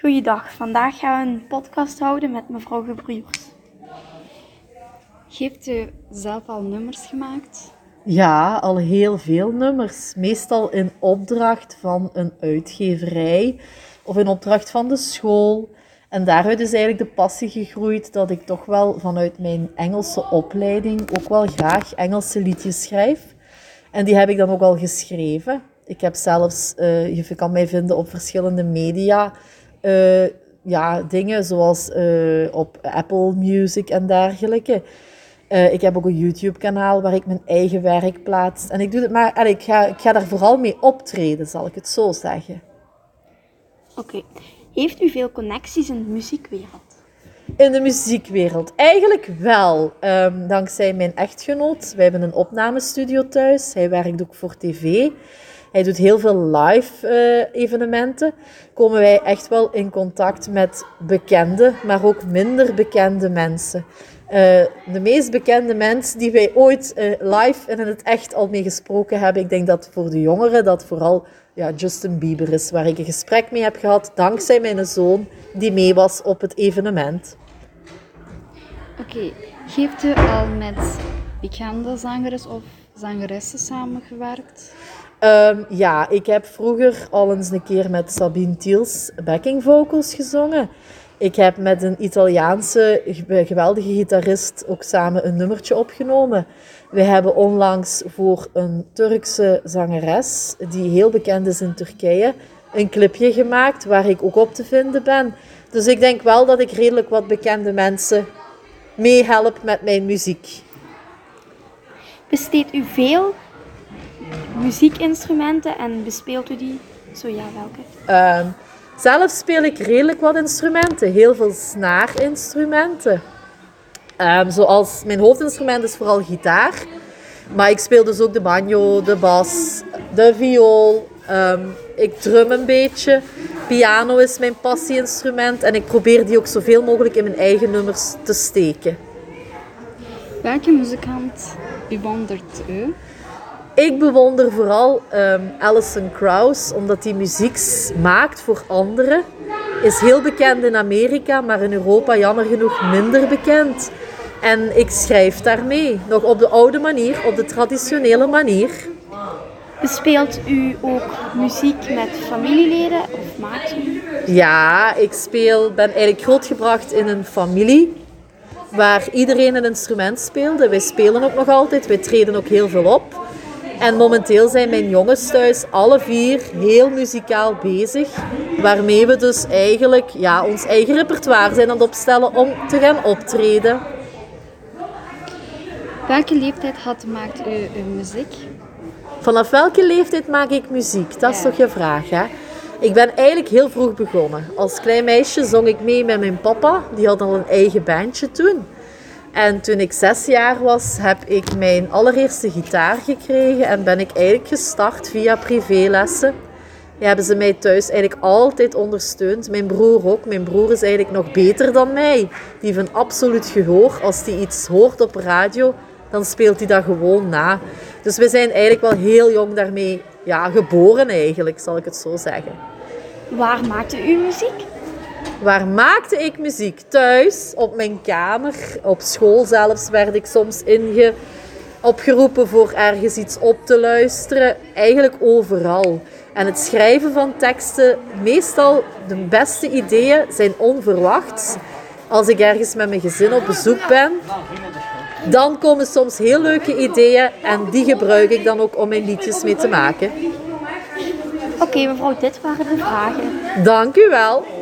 Goeiedag, vandaag gaan we een podcast houden met mevrouw Gebruurs. Heeft u zelf al nummers gemaakt? Ja, al heel veel nummers. Meestal in opdracht van een uitgeverij of in opdracht van de school. En daaruit is eigenlijk de passie gegroeid dat ik toch wel vanuit mijn Engelse opleiding ook wel graag Engelse liedjes schrijf. En die heb ik dan ook al geschreven. Ik heb zelfs, uh, je kan mij vinden op verschillende media, uh, ja, dingen zoals uh, op Apple Music en dergelijke. ik heb ook een YouTube-kanaal waar ik mijn eigen werk plaats. En ik doe het maar, allee, ik, ga, ik ga daar vooral mee optreden, zal ik het zo zeggen. Oké. Heeft u veel connecties in de muziekwereld? In de muziekwereld? Eigenlijk wel. Um, dankzij mijn echtgenoot. Wij hebben een opnamestudio thuis. Hij werkt ook voor tv. Hij doet heel veel live uh, evenementen. Komen wij echt wel in contact met bekende, maar ook minder bekende mensen. Uh, de meest bekende mensen die wij ooit uh, live en in het echt al mee gesproken hebben. Ik denk dat voor de jongeren dat vooral ja, Justin Bieber is, waar ik een gesprek mee heb gehad dankzij mijn zoon die mee was op het evenement. Oké, okay. heeft u al met bekende zangers of zangeressen samengewerkt? Um, ja, ik heb vroeger al eens een keer met Sabine Tiels backing vocals gezongen. Ik heb met een Italiaanse geweldige gitarist ook samen een nummertje opgenomen. We hebben onlangs voor een Turkse zangeres, die heel bekend is in Turkije, een clipje gemaakt waar ik ook op te vinden ben. Dus ik denk wel dat ik redelijk wat bekende mensen meehelp met mijn muziek. Besteedt u veel muziekinstrumenten en bespeelt u die? Zo ja, welke? Um, zelf speel ik redelijk wat instrumenten, heel veel snaarinstrumenten. Um, zoals mijn hoofdinstrument is vooral gitaar. Maar ik speel dus ook de banjo, de bas, de viool. Um, ik drum een beetje. Piano is mijn passieinstrument. En ik probeer die ook zoveel mogelijk in mijn eigen nummers te steken. Welke muzikant bewondert u? Ik bewonder vooral um, Alison Krauss, omdat die muziek maakt voor anderen. Is heel bekend in Amerika, maar in Europa jammer genoeg minder bekend. En ik schrijf daarmee, nog op de oude manier, op de traditionele manier. Bespeelt u ook muziek met familieleden of maakt u? Ja, ik speel, ben eigenlijk grootgebracht in een familie waar iedereen een instrument speelde. Wij spelen ook nog altijd, wij treden ook heel veel op. En momenteel zijn mijn jongens thuis alle vier heel muzikaal bezig. Waarmee we dus eigenlijk ja, ons eigen repertoire zijn aan het opstellen om te gaan optreden. Welke leeftijd had, maakt u muziek? Vanaf welke leeftijd maak ik muziek? Dat is toch je vraag, hè? Ik ben eigenlijk heel vroeg begonnen. Als klein meisje zong ik mee met mijn papa. Die had al een eigen bandje toen. En toen ik zes jaar was, heb ik mijn allereerste gitaar gekregen en ben ik eigenlijk gestart via privélessen. Die hebben ze mij thuis eigenlijk altijd ondersteund. Mijn broer ook. Mijn broer is eigenlijk nog beter dan mij. Die heeft een absoluut gehoor. Als hij iets hoort op radio, dan speelt hij dat gewoon na. Dus we zijn eigenlijk wel heel jong daarmee ja, geboren eigenlijk, zal ik het zo zeggen. Waar maakte u muziek? Waar maakte ik muziek? Thuis, op mijn kamer, op school zelfs werd ik soms inge opgeroepen voor ergens iets op te luisteren. Eigenlijk overal. En het schrijven van teksten, meestal de beste ideeën zijn onverwachts. Als ik ergens met mijn gezin op bezoek ben, dan komen soms heel leuke ideeën en die gebruik ik dan ook om mijn liedjes mee te maken. Oké, mevrouw, dit waren de vragen. Dank u wel.